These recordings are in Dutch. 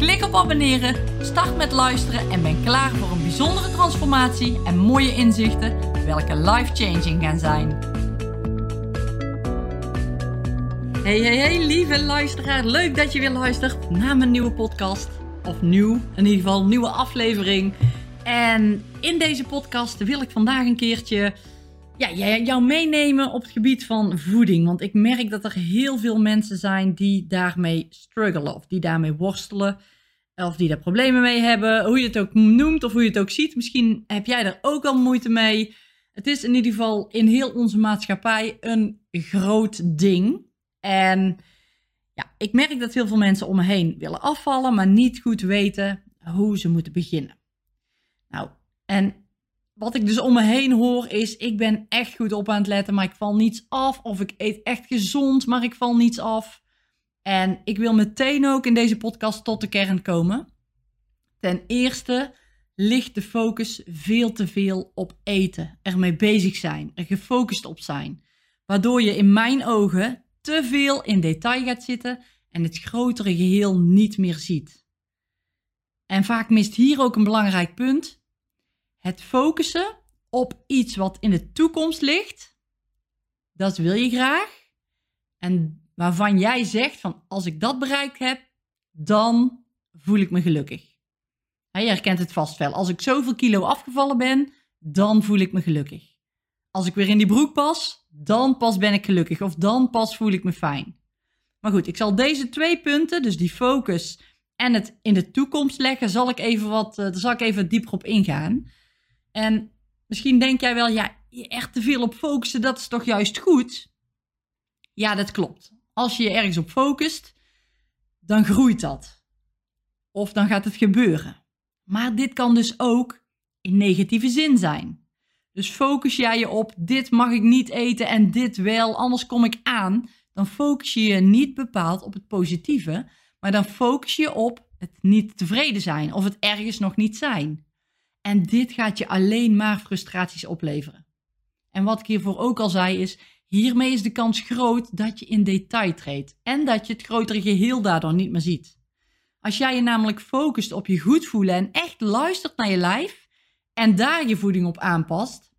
Klik op abonneren, start met luisteren en ben klaar voor een bijzondere transformatie en mooie inzichten, welke life-changing gaan zijn. Hey, hey, hey, lieve luisteraar. Leuk dat je weer luistert naar mijn nieuwe podcast. Of nieuw, in ieder geval, nieuwe aflevering. En in deze podcast wil ik vandaag een keertje ja, jou meenemen op het gebied van voeding. Want ik merk dat er heel veel mensen zijn die daarmee struggelen of die daarmee worstelen. Of die daar problemen mee hebben, hoe je het ook noemt of hoe je het ook ziet. Misschien heb jij er ook al moeite mee. Het is in ieder geval in heel onze maatschappij een groot ding. En ja, ik merk dat heel veel mensen om me heen willen afvallen, maar niet goed weten hoe ze moeten beginnen. Nou, en wat ik dus om me heen hoor is, ik ben echt goed op aan het letten, maar ik val niets af. Of ik eet echt gezond, maar ik val niets af. En ik wil meteen ook in deze podcast tot de kern komen. Ten eerste ligt de focus veel te veel op eten, ermee bezig zijn, er gefocust op zijn. Waardoor je in mijn ogen te veel in detail gaat zitten en het grotere geheel niet meer ziet. En vaak mist hier ook een belangrijk punt het focussen op iets wat in de toekomst ligt, dat wil je graag. En waarvan jij zegt van als ik dat bereikt heb, dan voel ik me gelukkig. je herkent het vast wel. Als ik zoveel kilo afgevallen ben, dan voel ik me gelukkig. Als ik weer in die broek pas, dan pas ben ik gelukkig. Of dan pas voel ik me fijn. Maar goed, ik zal deze twee punten, dus die focus en het in de toekomst leggen, zal ik even wat, uh, daar zal ik even dieper op ingaan. En misschien denk jij wel, ja, echt te veel op focussen, dat is toch juist goed? Ja, dat klopt. Als je je ergens op focust, dan groeit dat. Of dan gaat het gebeuren. Maar dit kan dus ook in negatieve zin zijn. Dus focus jij je op dit mag ik niet eten en dit wel, anders kom ik aan. Dan focus je je niet bepaald op het positieve, maar dan focus je op het niet tevreden zijn of het ergens nog niet zijn. En dit gaat je alleen maar frustraties opleveren. En wat ik hiervoor ook al zei is, hiermee is de kans groot dat je in detail treedt en dat je het grotere geheel daardoor niet meer ziet. Als jij je namelijk focust op je goed voelen en echt luistert naar je lijf en daar je voeding op aanpast,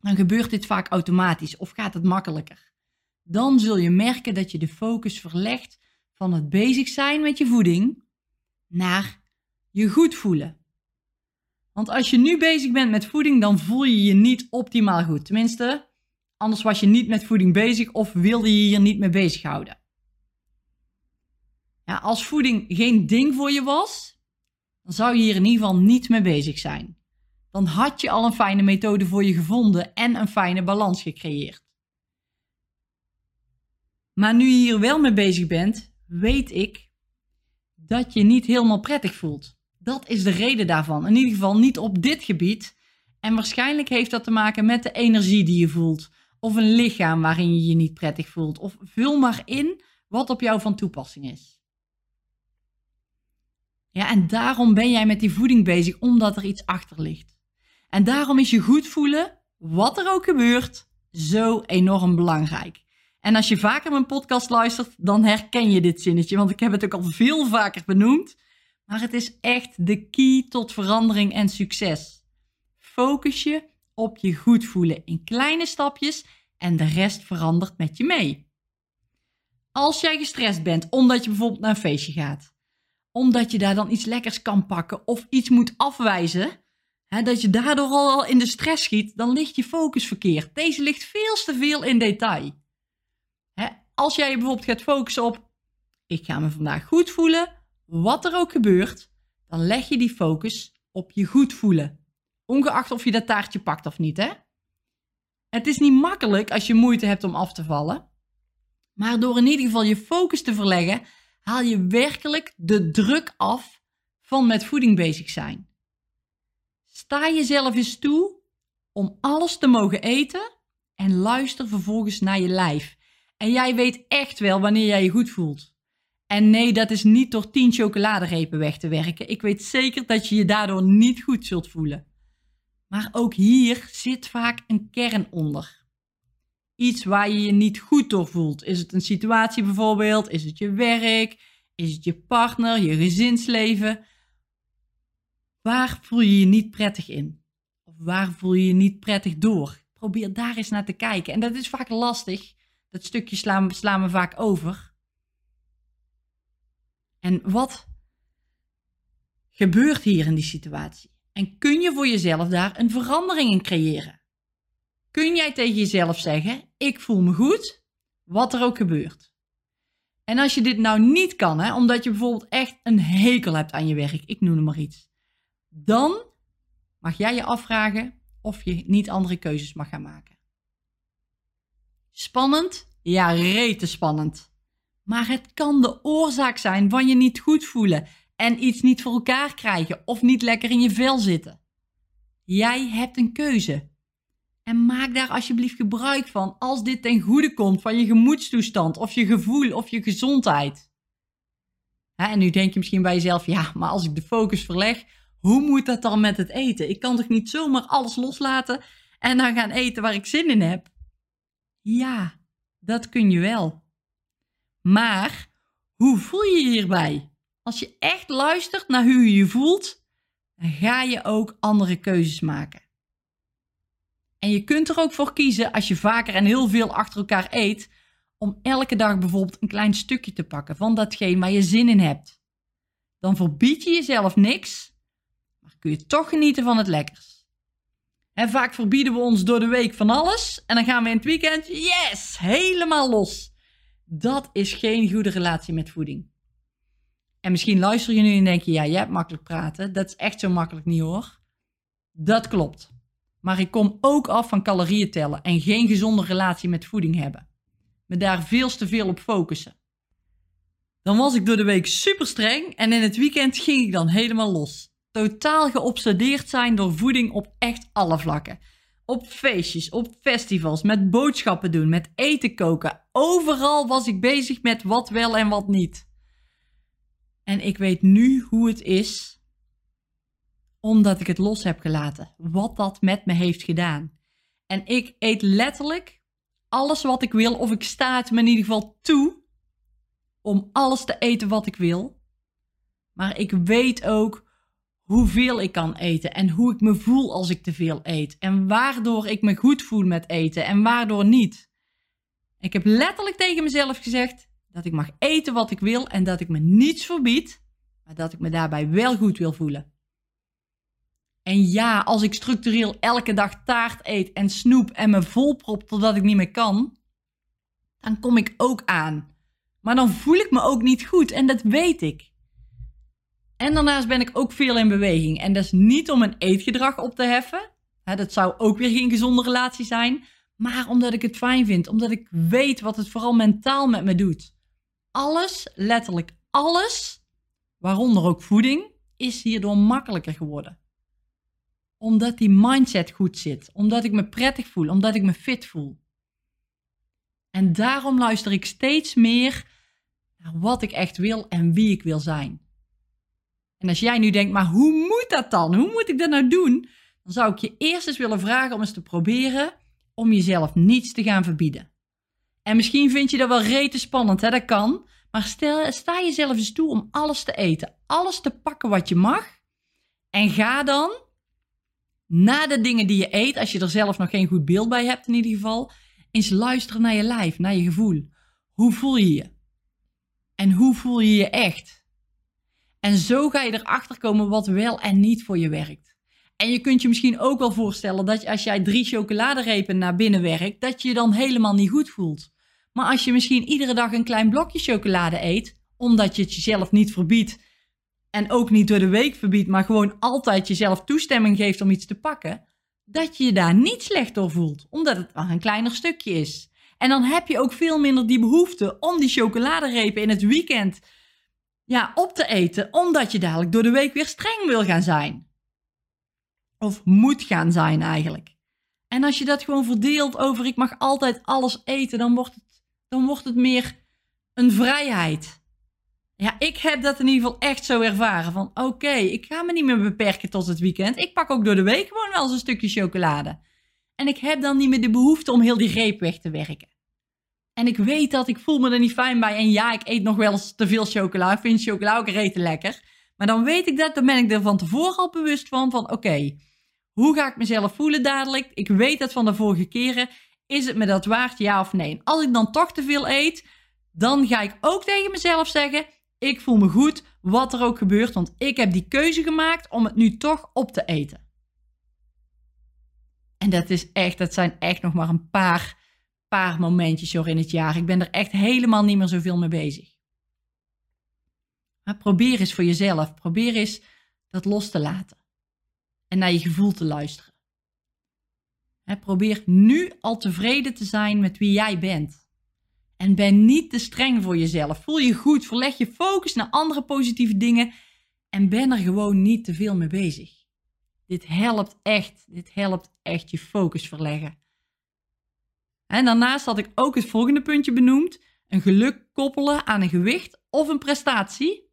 dan gebeurt dit vaak automatisch of gaat het makkelijker. Dan zul je merken dat je de focus verlegt van het bezig zijn met je voeding naar je goed voelen. Want als je nu bezig bent met voeding, dan voel je je niet optimaal goed. Tenminste, anders was je niet met voeding bezig of wilde je hier niet mee bezighouden. Ja, als voeding geen ding voor je was, dan zou je hier in ieder geval niet mee bezig zijn. Dan had je al een fijne methode voor je gevonden en een fijne balans gecreëerd. Maar nu je hier wel mee bezig bent, weet ik dat je niet helemaal prettig voelt. Dat is de reden daarvan. In ieder geval niet op dit gebied. En waarschijnlijk heeft dat te maken met de energie die je voelt. Of een lichaam waarin je je niet prettig voelt. Of vul maar in wat op jou van toepassing is. Ja, en daarom ben jij met die voeding bezig, omdat er iets achter ligt. En daarom is je goed voelen, wat er ook gebeurt, zo enorm belangrijk. En als je vaker mijn podcast luistert, dan herken je dit zinnetje, want ik heb het ook al veel vaker benoemd. Maar het is echt de key tot verandering en succes. Focus je op je goed voelen in kleine stapjes en de rest verandert met je mee. Als jij gestrest bent omdat je bijvoorbeeld naar een feestje gaat, omdat je daar dan iets lekkers kan pakken of iets moet afwijzen, hè, dat je daardoor al in de stress schiet, dan ligt je focus verkeerd. Deze ligt veel te veel in detail. Hè, als jij je bijvoorbeeld gaat focussen op, ik ga me vandaag goed voelen, wat er ook gebeurt, dan leg je die focus op je goed voelen. Ongeacht of je dat taartje pakt of niet, hè? Het is niet makkelijk als je moeite hebt om af te vallen. Maar door in ieder geval je focus te verleggen, haal je werkelijk de druk af van met voeding bezig zijn. sta jezelf eens toe om alles te mogen eten en luister vervolgens naar je lijf. En jij weet echt wel wanneer jij je goed voelt. En nee, dat is niet door 10 chocoladerepen weg te werken. Ik weet zeker dat je je daardoor niet goed zult voelen. Maar ook hier zit vaak een kern onder. Iets waar je je niet goed door voelt. Is het een situatie bijvoorbeeld? Is het je werk? Is het je partner? Je gezinsleven? Waar voel je je niet prettig in? Of waar voel je je niet prettig door? Probeer daar eens naar te kijken. En dat is vaak lastig. Dat stukje slaan, we vaak over. En wat gebeurt hier in die situatie? En kun je voor jezelf daar een verandering in creëren? Kun jij tegen jezelf zeggen: Ik voel me goed, wat er ook gebeurt? En als je dit nou niet kan, hè, omdat je bijvoorbeeld echt een hekel hebt aan je werk, ik noem er maar iets, dan mag jij je afvragen of je niet andere keuzes mag gaan maken. Spannend? Ja, rete spannend. Maar het kan de oorzaak zijn van je niet goed voelen en iets niet voor elkaar krijgen of niet lekker in je vel zitten. Jij hebt een keuze. En maak daar alsjeblieft gebruik van als dit ten goede komt van je gemoedstoestand of je gevoel of je gezondheid. en nu denk je misschien bij jezelf, ja, maar als ik de focus verleg, hoe moet dat dan met het eten? Ik kan toch niet zomaar alles loslaten en dan gaan eten waar ik zin in heb? Ja, dat kun je wel. Maar hoe voel je je hierbij? Als je echt luistert naar hoe je je voelt, dan ga je ook andere keuzes maken. En je kunt er ook voor kiezen als je vaker en heel veel achter elkaar eet, om elke dag bijvoorbeeld een klein stukje te pakken van datgene waar je zin in hebt. Dan verbied je jezelf niks, maar kun je toch genieten van het lekkers. En vaak verbieden we ons door de week van alles en dan gaan we in het weekend, yes, helemaal los. Dat is geen goede relatie met voeding. En misschien luister je nu en denk je, ja, jij hebt makkelijk praten. Dat is echt zo makkelijk niet hoor. Dat klopt. Maar ik kom ook af van calorieën tellen en geen gezonde relatie met voeding hebben. Me daar veel te veel op focussen. Dan was ik door de week super streng en in het weekend ging ik dan helemaal los. Totaal geobsedeerd zijn door voeding op echt alle vlakken. Op feestjes, op festivals, met boodschappen doen, met eten koken. Overal was ik bezig met wat wel en wat niet. En ik weet nu hoe het is, omdat ik het los heb gelaten. Wat dat met me heeft gedaan. En ik eet letterlijk alles wat ik wil, of ik sta het me in ieder geval toe om alles te eten wat ik wil. Maar ik weet ook hoeveel ik kan eten en hoe ik me voel als ik te veel eet. En waardoor ik me goed voel met eten en waardoor niet. Ik heb letterlijk tegen mezelf gezegd dat ik mag eten wat ik wil en dat ik me niets verbied, maar dat ik me daarbij wel goed wil voelen. En ja, als ik structureel elke dag taart eet en snoep en me volprop totdat ik niet meer kan, dan kom ik ook aan. Maar dan voel ik me ook niet goed en dat weet ik. En daarnaast ben ik ook veel in beweging. En dat is niet om een eetgedrag op te heffen. dat zou ook weer geen gezonde relatie zijn. Maar omdat ik het fijn vind. Omdat ik weet wat het vooral mentaal met me doet. Alles, letterlijk alles, waaronder ook voeding, is hierdoor makkelijker geworden. Omdat die mindset goed zit. Omdat ik me prettig voel. Omdat ik me fit voel. En daarom luister ik steeds meer naar wat ik echt wil en wie ik wil zijn. En als jij nu denkt, maar hoe moet dat dan? Hoe moet ik dat nou doen? Dan zou ik je eerst eens willen vragen om eens te proberen om jezelf niets te gaan verbieden. En misschien vind je dat wel rete spannend, hè? dat kan. Maar stel, sta jezelf eens toe om alles te eten. Alles te pakken wat je mag. En ga dan na de dingen die je eet, als je er zelf nog geen goed beeld bij hebt in ieder geval, eens luisteren naar je lijf, naar je gevoel. Hoe voel je je? En hoe voel je je echt? En zo ga je erachter komen wat wel en niet voor je werkt. En je kunt je misschien ook wel voorstellen dat als jij drie chocoladerepen naar binnen werkt, dat je je dan helemaal niet goed voelt. Maar als je misschien iedere dag een klein blokje chocolade eet, omdat je het jezelf niet verbiedt en ook niet door de week verbiedt, maar gewoon altijd jezelf toestemming geeft om iets te pakken, dat je je daar niet slecht door voelt, omdat het maar een kleiner stukje is. En dan heb je ook veel minder die behoefte om die chocoladerepen in het weekend ja, op te eten, omdat je dadelijk door de week weer streng wil gaan zijn. Of moet gaan zijn eigenlijk. En als je dat gewoon verdeelt over ik mag altijd alles eten, dan wordt het, dan wordt het meer een vrijheid. Ja, ik heb dat in ieder geval echt zo ervaren. Van oké, ik ga me niet meer beperken tot het weekend. Ik pak ook door de week gewoon wel eens een stukje chocolade. En ik heb dan niet meer de behoefte om heel die greep weg te werken. En ik weet dat ik voel me er niet fijn bij. En ja, ik eet nog wel eens te veel chocola. Ik vind chocola ook rete lekker. Maar dan weet ik dat, dan ben ik er van tevoren al bewust van. Van oké, hoe ga ik mezelf voelen dadelijk? Ik weet dat van de vorige keren. Is het me dat waard, ja of nee? Als ik dan toch te veel eet, dan ga ik ook tegen mezelf zeggen: Ik voel me goed, wat er ook gebeurt, want ik heb die keuze gemaakt om het nu toch op te eten. En dat is echt, dat zijn echt nog maar een paar, paar momentjes hoor in het jaar. Ik ben er echt helemaal niet meer zoveel mee bezig. Maar probeer eens voor jezelf, probeer eens dat los te laten en naar je gevoel te luisteren. Probeer nu al tevreden te zijn met wie jij bent. En ben niet te streng voor jezelf. Voel je goed, verleg je focus naar andere positieve dingen en ben er gewoon niet te veel mee bezig. Dit helpt echt, dit helpt echt je focus verleggen. En daarnaast had ik ook het volgende puntje benoemd: een geluk koppelen aan een gewicht of een prestatie.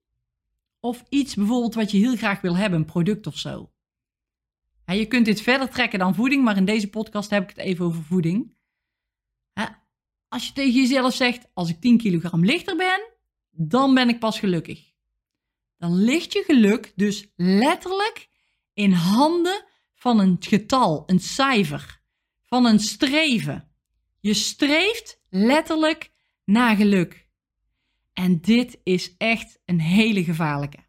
Of iets bijvoorbeeld wat je heel graag wil hebben, een product of zo. Je kunt dit verder trekken dan voeding, maar in deze podcast heb ik het even over voeding. Als je tegen jezelf zegt: als ik 10 kilogram lichter ben, dan ben ik pas gelukkig. Dan ligt je geluk dus letterlijk in handen van een getal, een cijfer, van een streven. Je streeft letterlijk naar geluk. En dit is echt een hele gevaarlijke.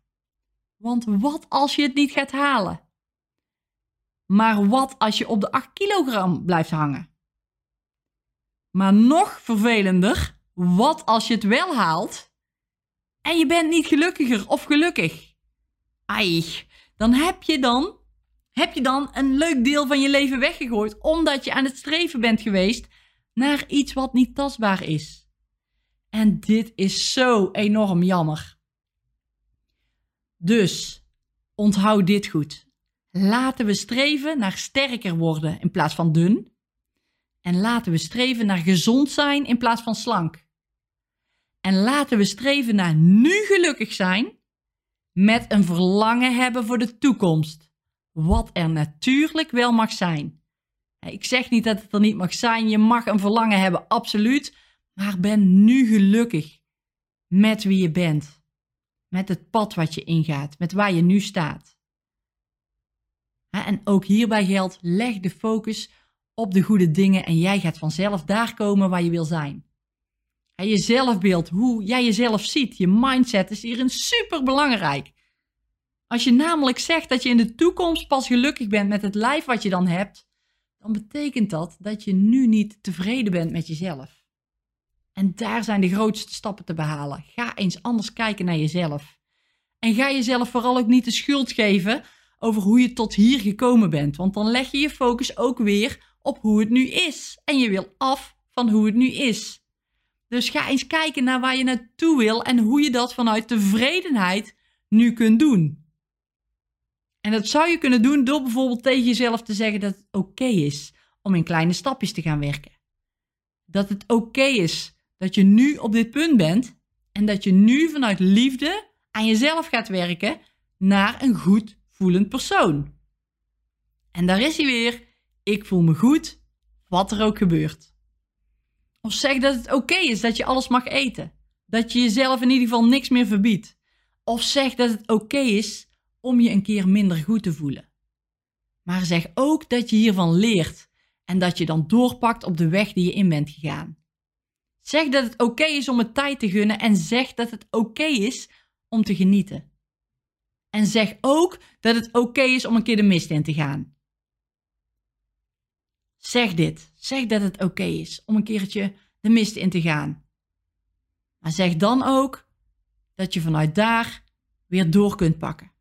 Want wat als je het niet gaat halen? Maar wat als je op de 8 kilogram blijft hangen? Maar nog vervelender, wat als je het wel haalt en je bent niet gelukkiger of gelukkig? Ai, dan heb je dan, heb je dan een leuk deel van je leven weggegooid omdat je aan het streven bent geweest naar iets wat niet tastbaar is. En dit is zo enorm jammer. Dus onthoud dit goed. Laten we streven naar sterker worden in plaats van dun. En laten we streven naar gezond zijn in plaats van slank. En laten we streven naar nu gelukkig zijn met een verlangen hebben voor de toekomst. Wat er natuurlijk wel mag zijn. Ik zeg niet dat het er niet mag zijn. Je mag een verlangen hebben, absoluut. Maar ben nu gelukkig met wie je bent. Met het pad wat je ingaat. Met waar je nu staat. En ook hierbij geldt, leg de focus op de goede dingen en jij gaat vanzelf daar komen waar je wil zijn. Je zelfbeeld, hoe jij jezelf ziet, je mindset is hierin super belangrijk. Als je namelijk zegt dat je in de toekomst pas gelukkig bent met het lijf wat je dan hebt, dan betekent dat dat je nu niet tevreden bent met jezelf. En daar zijn de grootste stappen te behalen. Ga eens anders kijken naar jezelf. En ga jezelf vooral ook niet de schuld geven over hoe je tot hier gekomen bent, want dan leg je je focus ook weer op hoe het nu is. En je wil af van hoe het nu is. Dus ga eens kijken naar waar je naartoe wil en hoe je dat vanuit tevredenheid nu kunt doen. En dat zou je kunnen doen door bijvoorbeeld tegen jezelf te zeggen dat het oké is om in kleine stapjes te gaan werken. Dat het oké is dat je nu op dit punt bent en dat je nu vanuit liefde aan jezelf gaat werken naar een goed voelend persoon. En daar is hij weer. Ik voel me goed, wat er ook gebeurt. Of zeg dat het oké is dat je alles mag eten. Dat je jezelf in ieder geval niks meer verbiedt. Of zeg dat het oké is om je een keer minder goed te voelen. Maar zeg ook dat je hiervan leert en dat je dan doorpakt op de weg die je in bent gegaan. Zeg dat het oké is om het tijd te gunnen en zeg dat het oké is om te genieten. En zeg ook dat het oké is om een keer de mist in te gaan. Zeg dit. Zeg dat het oké is om een keertje de mist in te gaan. Maar zeg dan ook dat je vanuit daar weer door kunt pakken.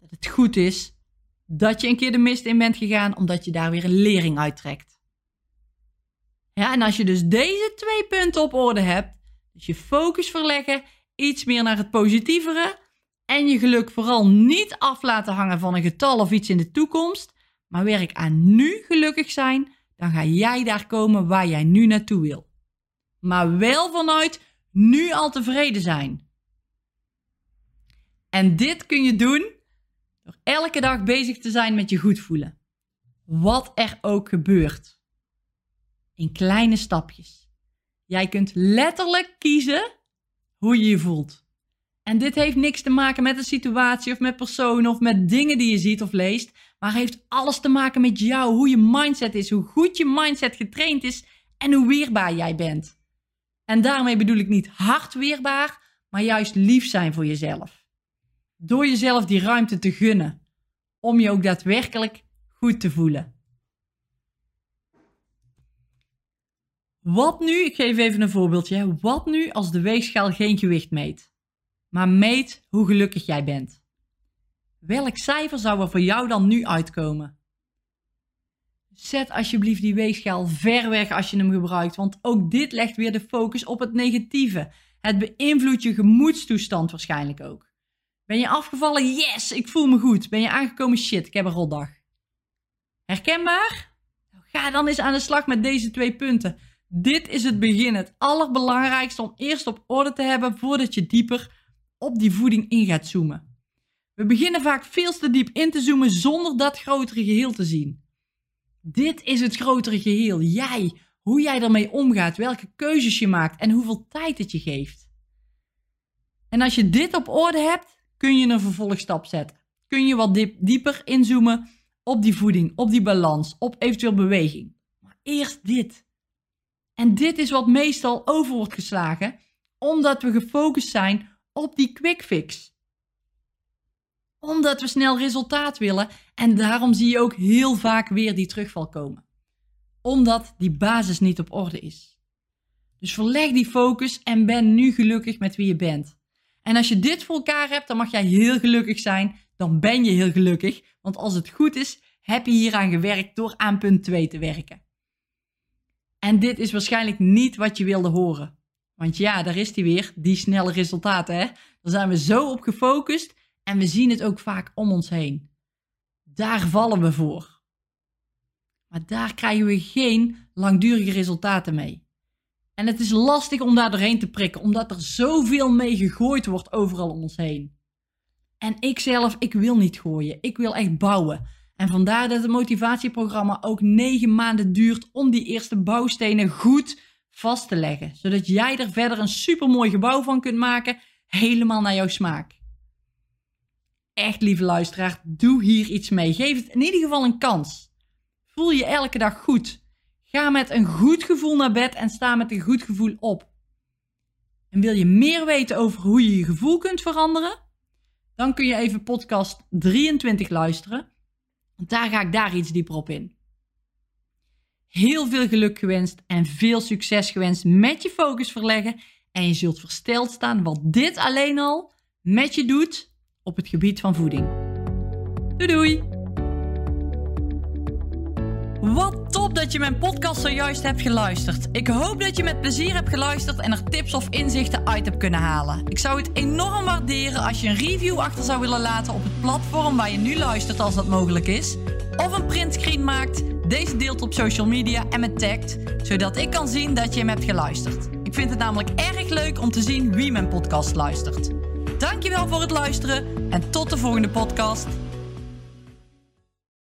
Dat het goed is dat je een keer de mist in bent gegaan, omdat je daar weer een lering uittrekt. Ja, en als je dus deze twee punten op orde hebt, dus je focus verleggen, iets meer naar het positievere En je geluk vooral niet af laten hangen van een getal of iets in de toekomst, maar werk aan nu gelukkig zijn, dan ga jij daar komen waar jij nu naartoe wil. Maar wel vanuit nu al tevreden zijn. En dit kun je doen door elke dag bezig te zijn met je goed voelen. Wat er ook gebeurt. In kleine stapjes. Jij kunt letterlijk kiezen hoe je je voelt. En dit heeft niks te maken met een situatie of met personen of met dingen die je ziet of leest, maar heeft alles te maken met jou, hoe je mindset is, hoe goed je mindset getraind is en hoe weerbaar jij bent. En daarmee bedoel ik niet hard weerbaar, maar juist lief zijn voor jezelf. Door jezelf die ruimte te gunnen, om je ook daadwerkelijk goed te voelen. Wat nu, ik geef even een voorbeeldje, wat nu als de weegschaal geen gewicht meet? Maar meet hoe gelukkig jij bent. Welk cijfer zou er voor jou dan nu uitkomen? Zet alsjeblieft die weegschaal ver weg als je hem gebruikt, want ook dit legt weer de focus op het negatieve. Het beïnvloedt je gemoedstoestand waarschijnlijk ook. Ben je afgevallen? Yes, ik voel me goed. Ben je aangekomen? Shit, ik heb een rotdag. Herkenbaar? Ga dan eens aan de slag met deze twee punten. Dit is het begin, het allerbelangrijkste om eerst op orde te hebben voordat je dieper op die voeding in gaat zoomen. We beginnen vaak veel te diep in te zoomen zonder dat grotere geheel te zien. Dit is het grotere geheel. Jij, hoe jij ermee omgaat, welke keuzes je maakt en hoeveel tijd het je geeft. En als je dit op orde hebt, kun je een vervolgstap zetten. Kun je wat dieper inzoomen op die voeding, op die balans, op eventueel beweging. Maar eerst dit. En dit is wat meestal over wordt geslagen, omdat we gefocust zijn op die quick fix. Omdat we snel resultaat willen en daarom zie je ook heel vaak weer die terugval komen. Omdat die basis niet op orde is. Dus verleg die focus en ben nu gelukkig met wie je bent. En als je dit voor elkaar hebt, dan mag jij heel gelukkig zijn. Dan ben je heel gelukkig. Want als het goed is, heb je hieraan gewerkt door aan punt 2 te werken. En dit is waarschijnlijk niet wat je wilde horen. Want ja, daar is die weer, die snelle resultaten. Hè? Daar zijn we zo op gefocust en we zien het ook vaak om ons heen. Daar vallen we voor. Maar daar krijgen we geen langdurige resultaten mee. En het is lastig om daar doorheen te prikken, omdat er zoveel mee gegooid wordt overal om ons heen. En ik zelf, ik wil niet gooien. Ik wil echt bouwen. En vandaar dat het motivatieprogramma ook negen maanden duurt om die eerste bouwstenen goed vast te leggen. Zodat jij er verder een supermooi gebouw van kunt maken, helemaal naar jouw smaak. Echt, lieve luisteraar, doe hier iets mee. Geef het in ieder geval een kans. Voel je elke dag goed. Ga met een goed gevoel naar bed en sta met een goed gevoel op. En wil je meer weten over hoe je je gevoel kunt veranderen? Dan kun je even podcast 23 luisteren. Want daar ga ik daar iets dieper op in. Heel veel geluk gewenst en veel succes gewenst met je focus verleggen. En je zult versteld staan wat dit alleen al met je doet op het gebied van voeding. Doei doei! Wat top dat je mijn podcast zojuist hebt geluisterd. Ik hoop dat je met plezier hebt geluisterd en er tips of inzichten uit hebt kunnen halen. Ik zou het enorm waarderen als je een review achter zou willen laten op het platform waar je nu luistert als dat mogelijk is. Of een printscreen maakt deze deelt op social media en me tagt, zodat ik kan zien dat je hem hebt geluisterd. Ik vind het namelijk erg leuk om te zien wie mijn podcast luistert. Dankjewel voor het luisteren en tot de volgende podcast.